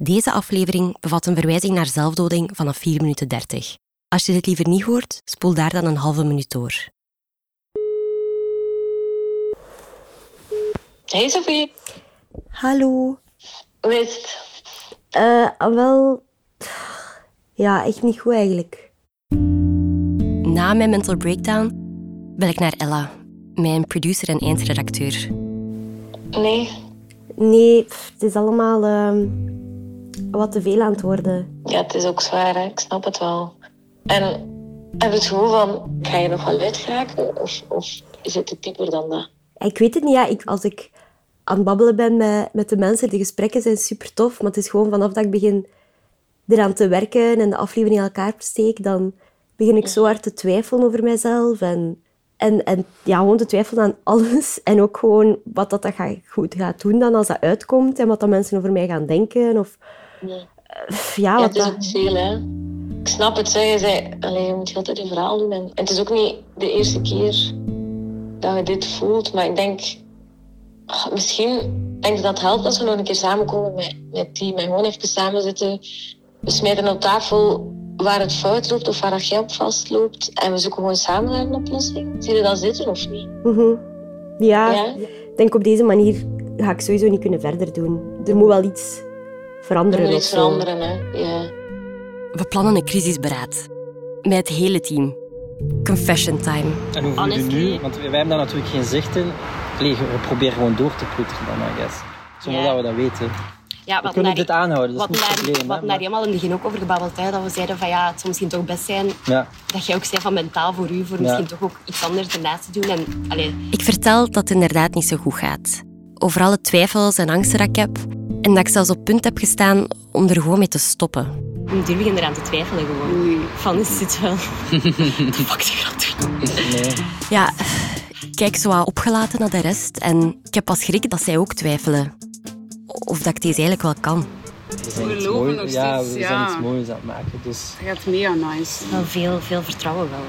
Deze aflevering bevat een verwijzing naar zelfdoding vanaf 4 minuten 30. Als je dit liever niet hoort, spoel daar dan een halve minuut door. Hey Sophie, Hallo. hoe is het? Eh, wel... Ja, echt niet goed eigenlijk. Na mijn mental breakdown bel ik naar Ella, mijn producer en eindredacteur. Nee, Nee, pff, het is allemaal ehm, wat te veel aan het worden. ja, het is ook zwaar, hè? ik snap het wel. En heb je het gevoel van, ga je nog wel uitgeraken? Of, of is het te dieper dan dat? Ik weet het niet, ja. Ik, als ik aan het babbelen ben met, met de mensen, de gesprekken zijn super tof, maar het is gewoon vanaf dat ik begin eraan te werken en de aflevering in elkaar steek, dan begin ik zo hard te twijfelen over mezelf en, en, en ja, gewoon te twijfelen aan alles en ook gewoon wat dat, dat gaat, goed gaat doen dan als dat uitkomt en wat dat mensen over mij gaan denken of Ja, Ja, wat het is veel, hè. Ik snap het, zeg. Je, zei, allee, je moet altijd een verhaal doen. En, het is ook niet de eerste keer dat je dit voelt. Maar ik denk... ah, misschien denk ik dat het helpt als we nog een keer samenkomen met, met team. En gewoon even samen zitten. We smijten op tafel waar het fout loopt of waar dat jij op vastloopt. En we zoeken gewoon samen naar een oplossing. Zie je dat zitten of niet? Mhm. Ja, Ja? ik denk op deze manier ga ik sowieso niet kunnen verder doen. Er moet wel iets veranderen. iets hè. Ja. We plannen een crisisberaad. Met het hele team. Confession time. En hoe nu? Want wij hebben daar natuurlijk geen zicht in. We proberen gewoon door te ploeteren dan, I guess. Zonder Ja. dat we dat weten. Ja, We wat kunnen dit aanhouden, dat wat is niet daar, probleem. wat daar helemaal in het begin ook over gebabbeld, hè, dat we zeiden van ja, het zou misschien toch best zijn Ja, dat jij ook zei van mentaal voor u, voor Ja. misschien toch ook iets anders ernaast te doen. En, allee, Ik vertel dat het inderdaad niet zo goed gaat. Over alle twijfels en angsten dat ik heb. En dat ik zelfs op punt heb gestaan om er gewoon mee te stoppen. nu ik eraan te twijfelen gewoon. Van is dit wel... de fuck die gaat doen? nee. Ja, ik kijk zo opgelaten naar de rest. En ik heb pas schrik dat zij ook twijfelen. Of dat ik deze eigenlijk wel kan. We zijn We iets geloven moois, nog ja, steeds, we ja. zijn iets moois aan het maken. Dus Het gaat mega nice. Wel veel, veel vertrouwen wel.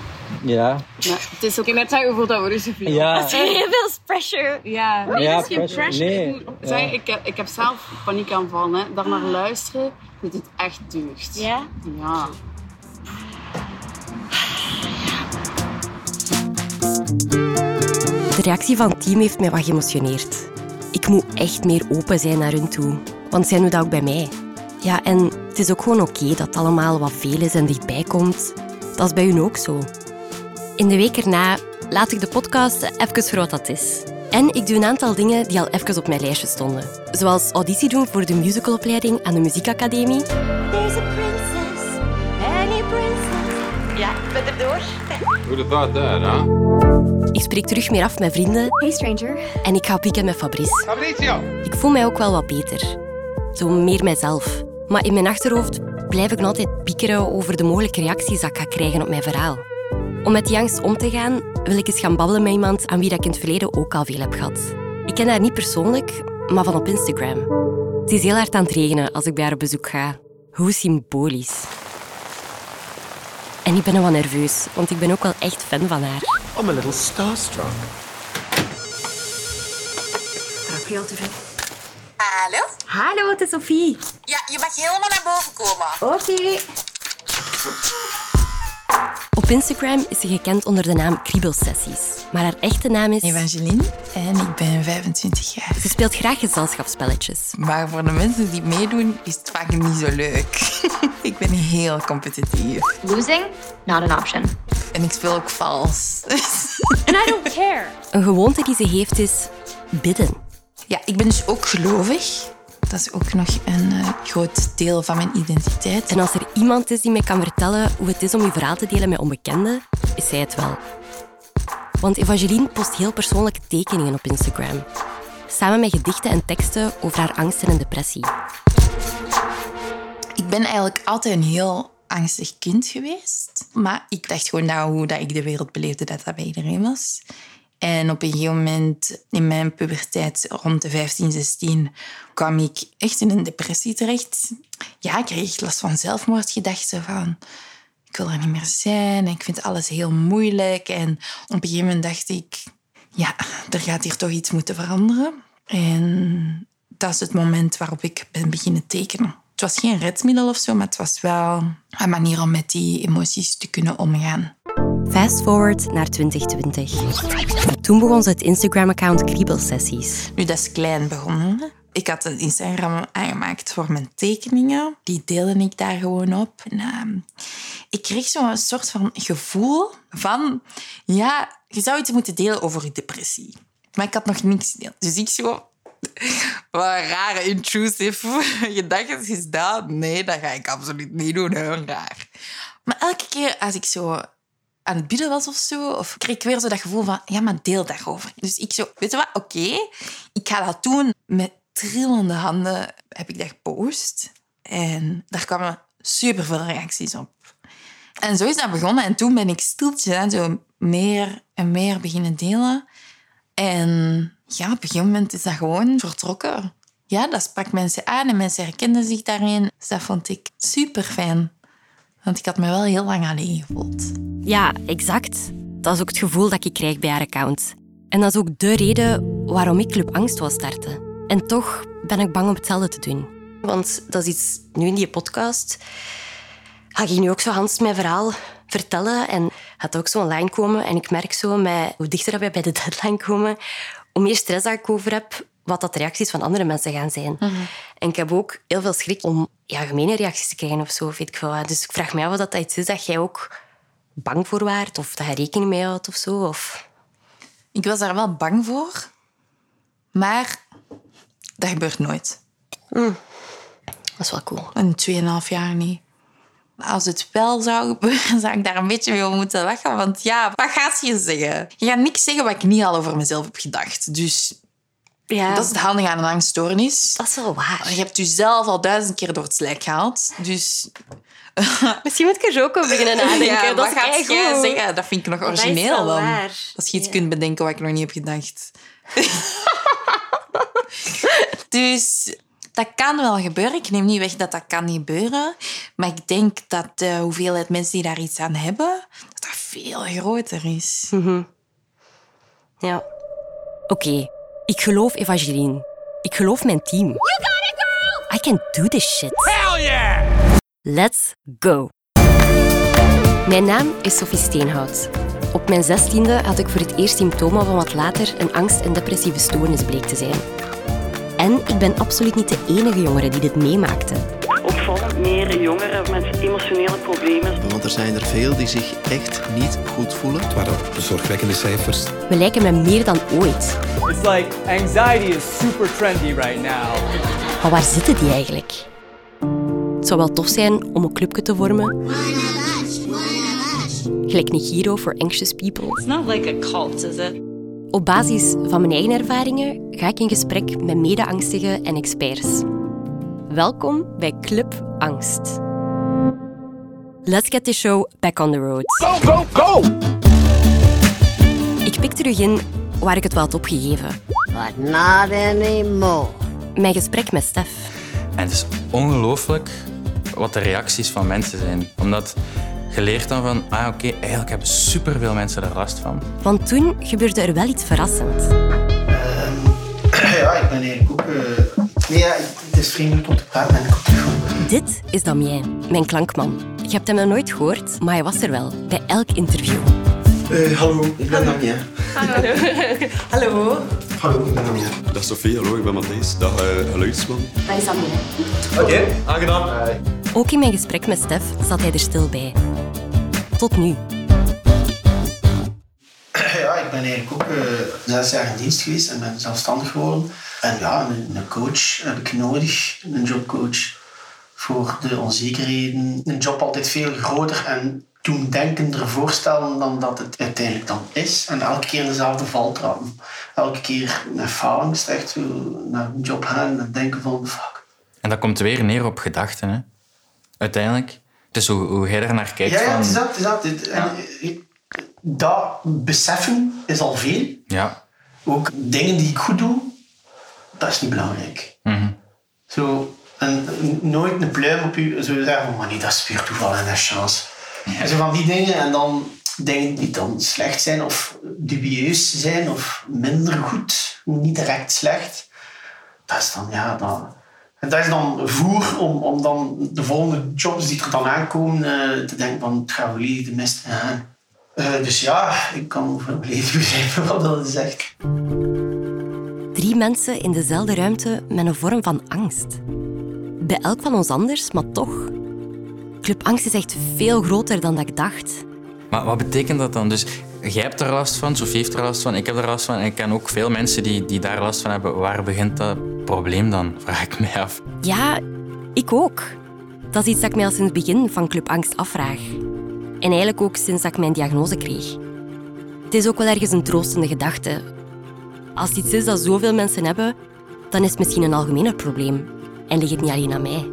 ja. Maar het is ook net dat hoeveel dat we rustig vinden. Ja, Heel veel pressure. Ja, nee, Ja, dat is geen pressure. pressure. Nee. Ik, moet Ja. zeggen, ik, heb, ik heb zelf paniekaanvallen. Hè. Daarnaar luisteren, dat het echt deugd. Ja? Ja. De reactie van het team heeft mij wat geëmotioneerd. Ik moet echt meer open zijn naar hun toe. Want zij doen dat ook bij mij. Ja, en het is ook gewoon oké dat het allemaal wat veel is en dichtbij komt. Dat is bij hun ook zo. In de week erna laat ik de podcast even voor wat dat is. En ik doe een aantal dingen die al even op mijn lijstje stonden. Zoals auditie doen voor de musicalopleiding aan de Muziekacademie. There's a princess, any princess. Ja, ik ben erdoor. Who'd have thought that, huh? Ik spreek terug meer af met vrienden Hey stranger. en ik ga op weekend met Fabrice. Fabrizio! Ik voel mij ook wel wat beter. Zo meer mijzelf. Maar in mijn achterhoofd blijf ik nog altijd piekeren over de mogelijke reacties dat ik ga krijgen op mijn verhaal. Om met die angst om te gaan, wil ik eens gaan babbelen met iemand aan wie dat ik in het verleden ook al veel heb gehad. Ik ken haar niet persoonlijk, maar van op Instagram. Het is heel hard aan het regenen als ik bij haar op bezoek ga. Hoe symbolisch. En ik ben nog wel nerveus, want ik ben ook wel echt fan van haar. I'm a little starstruck. Hallo? Hallo, het is Sophie. Ja, je mag helemaal naar boven komen. Oké. Op Instagram is ze gekend onder de naam Kriebelsessies. Maar haar echte naam is... Evangeline en ik ben 25 jaar. Ze speelt graag gezelschapsspelletjes. Maar voor de mensen die meedoen is het vaak niet zo leuk. ik ben heel competitief. Losing? Not an option. En ik speel ook vals. And I don't care. Een gewoonte die ze heeft is bidden. Ja, ik ben dus ook gelovig. Dat is ook nog een eh, groot deel van mijn identiteit. En als er iemand is die mij kan vertellen hoe het is om je verhaal te delen met onbekenden, is zij het wel. Want Evangeline post heel persoonlijke tekeningen op Instagram. Samen met gedichten en teksten over haar angsten en depressie. Ik ben eigenlijk altijd een heel angstig kind geweest. Maar ik dacht gewoon dat hoe dat ik de wereld beleefde, dat dat bij iedereen was. En op een gegeven moment in mijn puberteit, rond de 15, 16, kwam ik echt in een depressie terecht. Ja, ik kreeg last van zelfmoordgedachten. Van, ik wil er niet meer zijn en ik vind alles heel moeilijk. En op een gegeven moment dacht ik, ja, er gaat hier toch iets moeten veranderen. En dat is het moment waarop ik ben beginnen tekenen. Het was geen redmiddel of zo, maar het was wel een manier om met die emoties te kunnen omgaan. Fast forward naar 2020. Toen begon ze het Instagram-account Kriebelsessies. Nu, dat is klein begonnen. Ik had een Instagram aangemaakt voor mijn tekeningen. Die deelde ik daar gewoon op. En, ehm, ik kreeg zo'n soort van gevoel van... Ja, je zou iets moeten delen over je depressie. Maar ik had nog niks gedeeld. Dus ik zo... Wat een rare, intrusive gedachte is dat. Nee, dat ga ik absoluut niet doen. Heel raar. Maar elke keer als ik zo aan het bidden was of zo, of kreeg ik weer zo dat gevoel van, ja, maar deel daarover. Dus ik zo, weet je wat, oké, ik ga dat doen. Met trillende handen heb ik dat gepost. En daar kwamen superveel reacties op. En zo is dat begonnen. En toen ben ik stiltjes aan zo meer en meer beginnen delen. En ja, op een gegeven moment is dat gewoon vertrokken. Ja, dat sprak mensen aan en mensen herkenden zich daarin. Dus dat vond ik super fijn. Want ik had me wel heel lang alleen gevoeld. Ja, exact. Dat is ook het gevoel dat ik krijg bij haar account. En dat is ook de reden waarom ik Club Angst wil starten. En toch ben ik bang om hetzelfde te doen. Want dat is iets, nu in die podcast, ga ik nu ook zo Hans mijn verhaal vertellen en gaat ook zo online komen. En ik merk zo, met, hoe dichter wij bij de deadline komen, hoe meer stress dat ik over heb, wat dat de reacties van andere mensen gaan zijn. En ik heb ook heel veel schrik om ja, gemene reacties te krijgen of zo, weet ik wat. Dus ik vraag me af of dat iets is dat jij ook bang voor waart of dat je rekening mee houdt of zo. Of... Ik was daar wel bang voor, maar dat gebeurt nooit. Dat is wel cool. Een 2,5 jaar niet. Als het wel zou gebeuren, zou ik daar een beetje mee om moeten lachen. Want ja, wat gaat je zeggen? Je gaat niks zeggen wat ik niet al over mezelf heb gedacht. Dus Ja, dat is het handige aan een angststoornis. dat is wel waar. Je hebt jezelf al duizend keer door het slijk gehaald. Dus Misschien moet ik er zo ook over beginnen nadenken. ja, dat wat gaat jij zeggen? Dat vind ik nog Dat is origineel wel dan. waar. Als je iets kunt bedenken wat ik nog niet heb gedacht. dus dat kan wel gebeuren. Ik neem niet weg dat dat kan gebeuren. Maar ik denk dat de hoeveelheid mensen die daar iets aan hebben, dat dat veel groter is. Ja. Oké, ik geloof Evangeline. Ik geloof mijn team. You got it, girl! I can do this shit. Hell yeah! Let's go. Mijn naam is Sophie Steenhout. Op mijn zestiende had ik voor het eerst symptomen van wat later een angst- en depressieve stoornis bleek te zijn. En ik ben absoluut niet de enige jongere die dit meemaakte. opvallend meer jongeren met emotionele problemen. Want er zijn er veel die zich echt niet goed voelen. Het waren zorgwekkende cijfers. We lijken me meer dan ooit. It's like anxiety is super trendy right now. Maar waar zitten die eigenlijk? Het zou wel tof zijn om een clubje te vormen. Gelijk Nigiro for Anxious People. It's not like a cult, is it? Op basis van mijn eigen ervaringen ga ik in gesprek met mede-angstigen en experts. Welkom bij Club Angst. Let's get the show back on the road. Go, go, go! Ik pik terug in waar ik het wel had opgegeven. But not anymore. Mijn gesprek met Stef. En het is ongelooflijk wat de reacties van mensen zijn. Omdat je leert dan van, ah oké, eigenlijk hebben superveel mensen er last van. Want toen gebeurde er wel iets verrassends. Ja, ik ben eigenlijk ook... eh, Nee, ja, het is vriendelijk om te praten met een koptelefoon. Dit is Damien, mijn klankman. Je hebt hem nog nooit gehoord, maar hij was er wel, bij elk interview. Eh, hallo, ik ben Damien. Hallo. Hallo. Hallo, ik ben Damien. Dag Sofie, hallo, ik ben Matthijs. Dag uh, geluidsman. Dat is Damien. Oké, aangenaam. Ook in mijn gesprek met Stef zat hij er stil bij. Tot nu. Ja, ik ben eigenlijk ook eh, zes jaar in dienst geweest en ben zelfstandig geworden. En ja, een, een coach heb ik nodig, een jobcoach voor de onzekerheden. Een job altijd veel groter en doemdenkender voorstellen dan dat het uiteindelijk dan is. En elke keer dezelfde valtrappen. Elke keer met faalangst echt naar een job gaan en denken van fuck. En dat komt weer neer op gedachten, hè. Uiteindelijk. Dus hoe, hoe jij er naar kijkt Ja, ja, het is dat. Het is dat. Het- en, dat beseffen is al veel. Ja. Ook dingen die ik goed doe, dat is niet belangrijk. Mhm. Zo, en nooit een pluim op u zo zeggen maar nee, dat is puur toeval en dat is chance. En zo van die dingen en dan dingen die dan slecht zijn of dubieus zijn of minder goed, niet direct slecht. Dat is dan, ja, dat, En dat is dan voer om, om dan de volgende jobs die er dan aankomen uh, te denken van het gaat volledig de mist gaan. Uh, dus ja, ik kan volledig begrijpen wat dat zegt. Drie mensen in dezelfde ruimte met een vorm van angst. Bij elk van ons anders, maar toch. Club Angst is echt veel groter dan dat ik dacht. Maar wat betekent dat dan? Dus jij hebt er last van, Sofie heeft er last van, ik heb er last van. En ik ken ook veel mensen die, die daar last van hebben. Waar begint dat probleem dan? Vraag ik mij af. Ja, ik ook. Dat is iets dat ik mij al sinds het begin van Club Angst afvraag. En eigenlijk ook sinds dat ik mijn diagnose kreeg. Het is ook wel ergens een troostende gedachte. Als het iets is dat zoveel mensen hebben, dan is het misschien een algemener probleem. En ligt het niet alleen aan mij.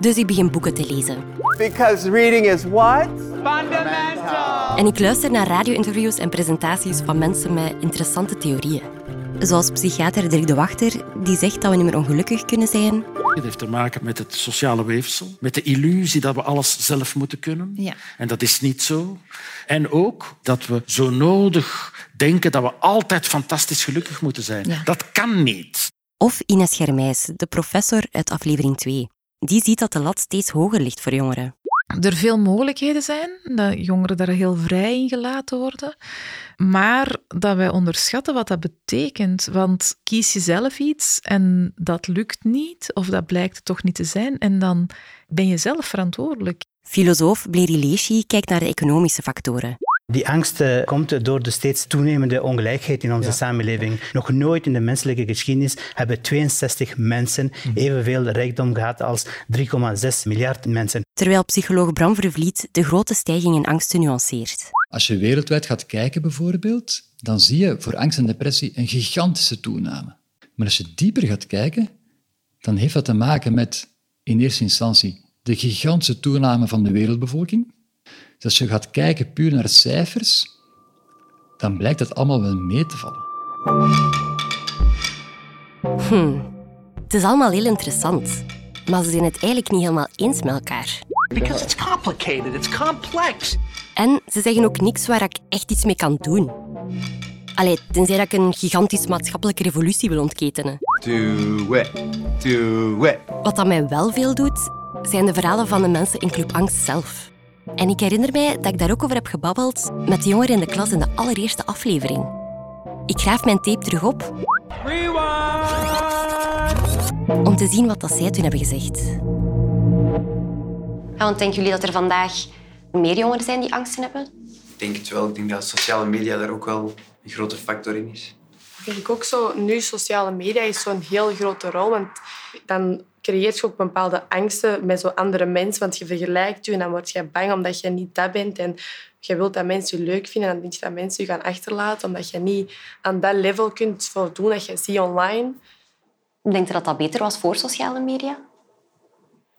Dus ik begin boeken te lezen. Because reading is what? Fundamental. En ik luister naar radio-interviews en presentaties van mensen met interessante theorieën. Zoals psychiater Dirk de Wachter, die zegt dat we niet meer ongelukkig kunnen zijn. Het heeft te maken met het sociale weefsel, met de illusie dat we alles zelf moeten kunnen. Ja. En dat is niet zo. En ook dat we zo nodig denken dat we altijd fantastisch gelukkig moeten zijn. Ja. Dat kan niet. Of Ines Germijs, de professor uit aflevering 2. Die ziet dat de lat steeds hoger ligt voor jongeren. Er veel mogelijkheden zijn, dat jongeren daar heel vrij in gelaten worden, maar dat wij onderschatten wat dat betekent. Want kies je zelf iets en dat lukt niet, of dat blijkt toch niet te zijn, en dan ben je zelf verantwoordelijk. Filosoof Bleri Leeschi kijkt naar de economische factoren. Die angst eh, komt door de steeds toenemende ongelijkheid in onze samenleving. Nog nooit in de menselijke geschiedenis hebben 62 mensen evenveel rijkdom gehad als 3,6 miljard mensen. Terwijl psycholoog Bram Vervliet de grote stijging in angsten nuanceert. Als je wereldwijd gaat kijken bijvoorbeeld, dan zie je voor angst en depressie een gigantische toename. Maar als je dieper gaat kijken, dan heeft dat te maken met in eerste instantie de gigantische toename van de wereldbevolking. Dus als je gaat kijken puur naar cijfers, dan blijkt dat allemaal wel mee te vallen. Hm. Het is allemaal heel interessant. Maar ze zijn het eigenlijk niet helemaal eens met elkaar. Because it's complicated, it's complex. En ze zeggen ook niks waar ik echt iets mee kan doen. Allee, tenzij dat ik een gigantische maatschappelijke revolutie wil ontketenen. Do it, do it. Wat dat mij wel veel doet, zijn de verhalen van de mensen in Club Angst zelf. En ik herinner mij dat ik daar ook over heb gebabbeld met de jongeren in de klas in de allereerste aflevering. Ik graaf mijn tape terug op om te zien wat dat zij toen hebben gezegd. Ja, want denken jullie dat er vandaag meer jongeren zijn die angsten hebben? Ik denk het wel. Ik denk dat sociale media daar ook wel een grote factor in is. denk ik ook zo. Nu, sociale media is zo'n heel grote rol. Want dan creëert je ook bepaalde angsten met zo andere mensen. Want je vergelijkt je en dan word je bang omdat je niet dat bent. En je wilt dat mensen je leuk vinden. En dan denk je dat mensen je gaan achterlaten. Omdat je niet aan dat level kunt voldoen dat je ziet online. Denk je dat dat beter was voor sociale media?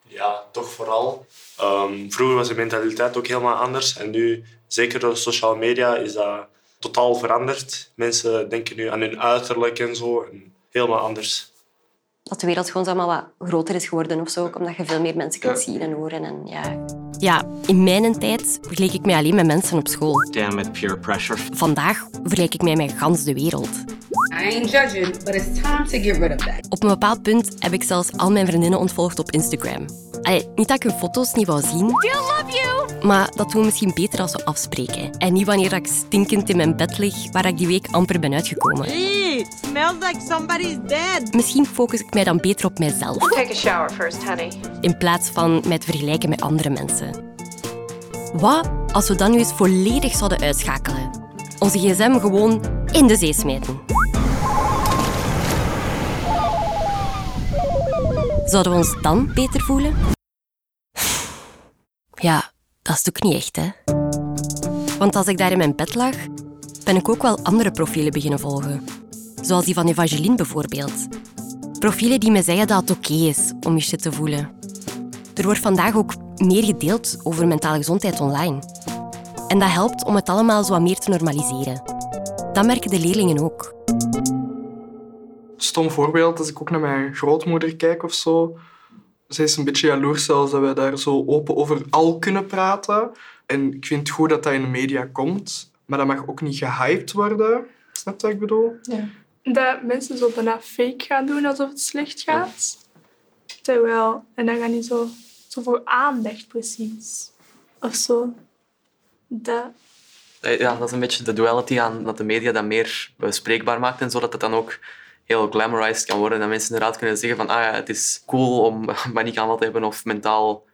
Ja, toch vooral. Ehm, vroeger was de mentaliteit ook helemaal anders. En nu, zeker door sociale media, is dat totaal veranderd. Mensen denken nu aan hun uiterlijk en zo. En helemaal anders. Dat de wereld gewoon zo allemaal wat groter is geworden of zo, omdat je veel meer mensen kunt zien en horen. En, ja. ja, in mijn tijd vergeleek ik mij alleen met mensen op school. With pure pressure. Vandaag vergelijk ik mij met gans de wereld. I ain't judging, but it's time to get rid of that. Op een bepaald punt heb ik zelfs al mijn vriendinnen ontvolgd op Instagram. Allee, niet dat ik hun foto's niet wou zien, love you. maar dat doen we misschien beter als we afspreken. En niet wanneer ik stinkend in mijn bed lig, waar ik die week amper ben uitgekomen. Smells like somebody's dead. Misschien focus ik mij dan beter op mijzelf, Take a shower first, honey. in plaats van mij te vergelijken met andere mensen. Wat als we dan nu eens volledig zouden uitschakelen? Onze gsm gewoon in de zee smijten. Zouden we ons dan beter voelen? Ja, dat is ook niet echt, hè? Want als ik daar in mijn bed lag, ben ik ook wel andere profielen beginnen volgen. Zoals die van Evangeline bijvoorbeeld. Profielen die me zeggen dat het oké is om je shit te voelen. Er wordt vandaag ook meer gedeeld over mentale gezondheid online. En dat helpt om het allemaal zo wat meer te normaliseren. Dat merken de leerlingen ook. Stom voorbeeld, als ik ook naar mijn grootmoeder kijk of zo. Zij is een beetje jaloers zelfs dat wij daar zo open over al kunnen praten. En ik vind het goed dat dat in de media komt. Maar dat mag ook niet gehyped worden. Snap je wat ik bedoel? Dat mensen zo bijna fake gaan doen alsof het slecht gaat. Terwijl, en dan gaat niet zo, zo voor aandacht precies. Of zo. Dat. Eh, Ja, dat is een beetje de duality aan dat de media dat meer bespreekbaar maakt en zodat het dan ook heel glamorized kan worden. Dat mensen inderdaad kunnen zeggen van ah ja, het is cool om paniekaanval te hebben of mentaal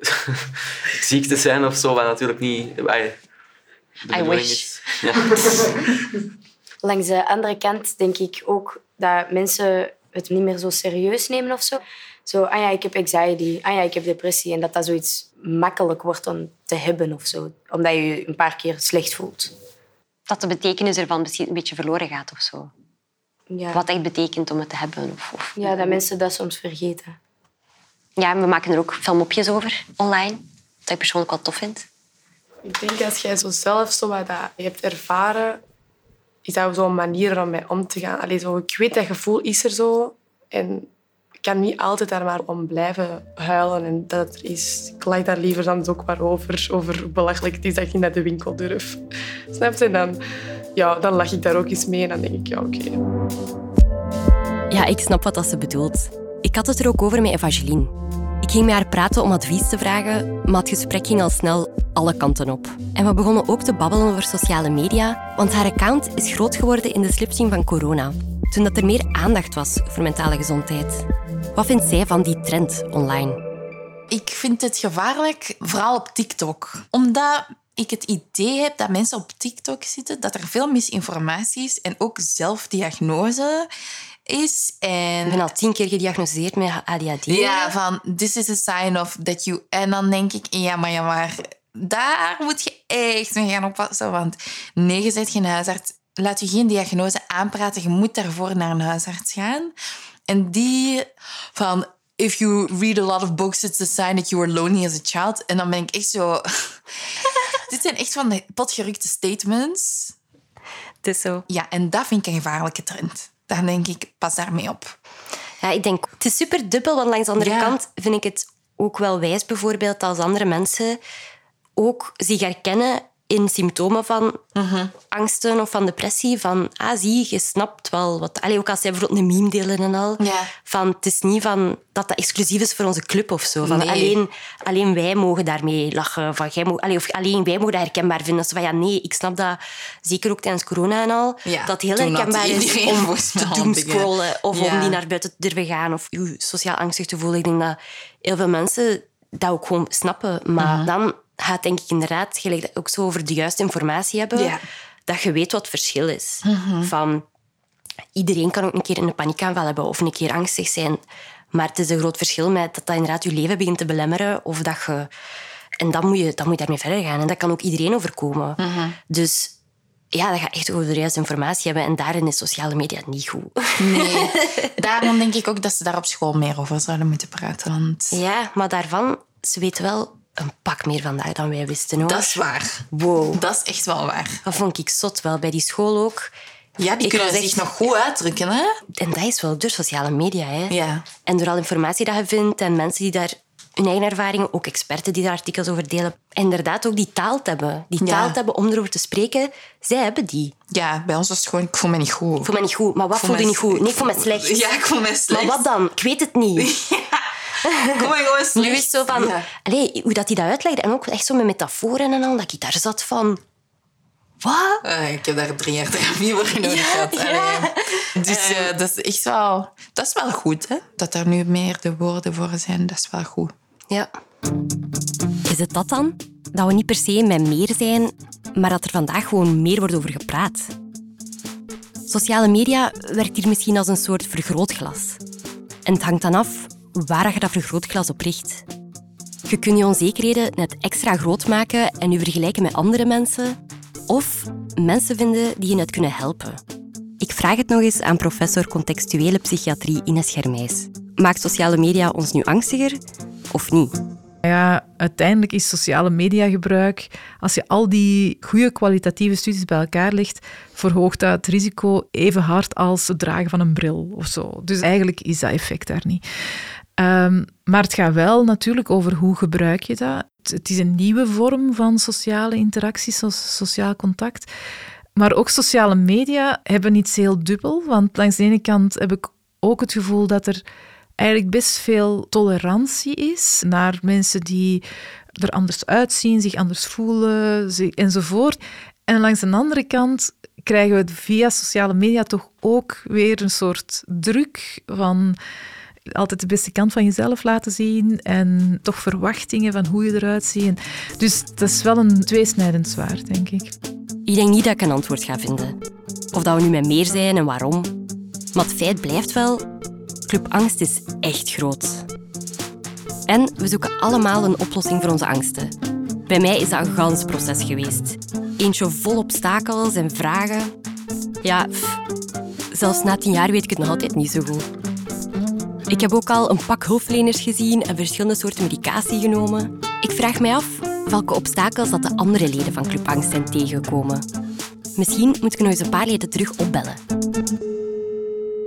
ziek te zijn of zo, wat natuurlijk niet de bedoeling wish. is. Ja. Langs de andere kant denk ik ook dat mensen het niet meer zo serieus nemen of zo. Zo, ah ja, ik heb anxiety, ah ja, ik heb depressie. En dat dat zoiets makkelijk wordt om te hebben of zo. Omdat je je een paar keer slecht voelt. Dat de betekenis ervan misschien een beetje verloren gaat of zo. Ja. Wat echt betekent om het te hebben. Of, of... Ja, dat mensen dat soms vergeten. Ja, we maken er ook veel mopjes over online. Dat ik persoonlijk wel tof vind. Ik denk als jij zo zelf zo wat dat je hebt ervaren, is dat zo'n manier om mee om te gaan. Allee, zo, ik weet dat gevoel is er zo. En ik kan niet altijd daar maar om blijven huilen. En dat het er is. Ik lach daar liever dan ook maar over. Over belachelijk het is dat ik niet naar de winkel durf. Snap je? Dan, ja, dan lach ik daar ook eens mee. En dan denk ik, ja, oké. Ja, ik snap wat dat ze bedoelt. Ik had het er ook over met Evangeline. Ik ging met haar praten om advies te vragen, maar het gesprek ging al snel alle kanten op. En we begonnen ook te babbelen over sociale media, want haar account is groot geworden in de slipstream van corona, toen dat er meer aandacht was voor mentale gezondheid. Wat vindt zij van die trend online? Ik vind het gevaarlijk, vooral op TikTok. Omdat ik het idee heb dat mensen op TikTok zitten, dat er veel misinformatie is en ook zelfdiagnose is. En... Ik ben al tien keer gediagnosticeerd met ADHD. Ja, van this is a sign of that you... En dan denk ik, ja, maar ja, maar daar moet je echt mee gaan oppassen. Want nee, je bent geen huisarts. Laat je geen diagnose aanpraten. Je moet daarvoor naar een huisarts gaan. En die van... If you read a lot of books, it's a sign that you were lonely as a child. En dan ben ik echt zo... Dit zijn echt van de potgerukte statements. Het is zo. Ja, en dat vind ik een gevaarlijke trend. Dan denk ik, pas daarmee op. Ja, ik denk, het is super dubbel, want langs de andere Ja. kant vind ik het ook wel wijs bijvoorbeeld als andere mensen ook zich herkennen in symptomen van Mhm. angsten of van depressie. Van, ah, zie, je snapt wel wat... Allee, ook als zij bijvoorbeeld een meme delen en al. Ja. Van, het is niet van dat dat exclusief is voor onze club of zo. Van, Nee. alleen, alleen wij mogen daarmee lachen. Van, jij mag, allee, of alleen wij mogen dat herkenbaar vinden. Dus van, ja, nee, ik snap dat, zeker ook tijdens corona en al, Ja, dat heel herkenbaar is om te doomscrollen of Ja. om die naar buiten te durven gaan of je sociaal angstig te voelen. Ik denk dat heel veel mensen dat ook gewoon snappen. Maar Mhm. dan gaat denk ik inderdaad gelijk ook zo over de juiste informatie hebben, Ja. dat je weet wat het verschil is. Mhm. Van, iedereen kan ook een keer een paniekaanval hebben of een keer angstig zijn. Maar het is een groot verschil met dat dat inderdaad je leven begint te belemmeren of dat je... En dan moet je, dan moet je daarmee verder gaan. En dat kan ook iedereen overkomen. Mhm. Dus ja, dat gaat echt over de juiste informatie hebben. En daarin is sociale media niet goed. Nee. Daarom denk ik ook dat ze daar op school meer over zouden moeten praten. Want... Ja, maar daarvan, ze weten wel een pak meer vandaag dan wij wisten. Hoor. Dat is waar. Wow. Dat is echt wel waar. Dat vond ik zot wel. Bij die school ook. Ja, die Ik kunnen zich echt- nog goed uitdrukken, hè? En dat is wel door sociale media. Hè? Ja. En door al informatie dat je vindt en mensen die daar hun eigen ervaringen, ook experten die daar artikels over delen. En inderdaad ook die taal te hebben. Die Ja. taal te hebben om erover te spreken, zij hebben die. Ja, bij ons was het gewoon, ik voel me niet goed. Ik voel me niet goed. Maar wat voel je niet goed? Nee, ik voel me slecht. Ja, ik voel me slecht. Maar wat dan? Ik weet het niet. voel me gewoon slecht. Nu is zo van... Ja. Allee, hoe dat hij dat uitlegde. En ook echt zo met metaforen en al. Dat ik daar zat van... Wat? Eh, ik heb daar drie jaar therapie voor nodig gehad. Dus eh, dat is echt wel... Dat is wel goed, hè? Dat er nu meer de woorden voor zijn, dat is wel goed. Ja. Is het dat dan? Dat we niet per se met meer zijn, maar dat er vandaag gewoon meer wordt over gepraat? Sociale media werkt hier misschien als een soort vergrootglas. En het hangt dan af waar je dat vergrootglas op richt. Je kunt je onzekerheden net extra groot maken en je vergelijken met andere mensen. Of mensen vinden die je net kunnen helpen. Ik vraag het nog eens aan professor contextuele psychiatrie Ines Germijs. Maakt sociale media ons nu angstiger of niet? Ja, uiteindelijk is sociale mediagebruik, als je al die goede kwalitatieve studies bij elkaar legt, verhoogt dat het risico even hard als het dragen van een bril of zo. Dus eigenlijk is dat effect daar niet. Ehm, maar het gaat wel natuurlijk over hoe gebruik je dat. Het- is een nieuwe vorm van sociale interactie, so- sociaal contact. Maar ook sociale media hebben iets heel dubbel. Want langs de ene kant heb ik ook het gevoel dat er eigenlijk best veel tolerantie is naar mensen die er anders uitzien, zich anders voelen enzovoort. En langs de andere kant krijgen we via sociale media toch ook weer een soort druk van altijd de beste kant van jezelf laten zien en toch verwachtingen van hoe je eruit ziet. Dus dat is wel een tweesnijdend zwaard, denk ik. Ik denk niet dat ik een antwoord ga vinden. Of dat we nu met meer zijn en waarom. Maar het feit blijft wel, Club Angst is echt groot. En we zoeken allemaal een oplossing voor onze angsten. Bij mij is dat een gans proces geweest. Eentje vol obstakels en vragen. Ja, zelfs na tien jaar weet ik het nog altijd niet zo goed. Ik heb ook al een pak hulpverleners gezien en verschillende soorten medicatie genomen. Ik vraag mij af welke obstakels dat de andere leden van Club Angst zijn tegengekomen. Misschien moet ik nog eens een paar leden terug opbellen.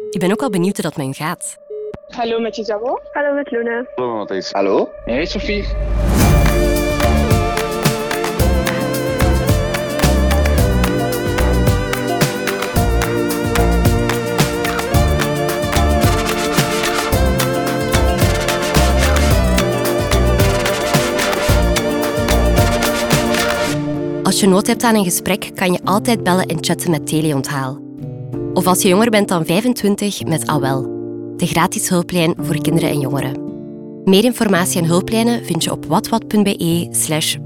Ik ben ook al benieuwd hoe dat met hen gaat. Hallo met Isabel. Hallo met Luna. Hallo Matthijs. Hallo. Hey Sophie. Je nood hebt aan een gesprek, kan je altijd bellen en chatten met Teleonthaal. Of als je jonger bent dan 25 met AWEL, de gratis hulplijn voor kinderen en jongeren. Meer informatie en hulplijnen vind je op watwat.be slash.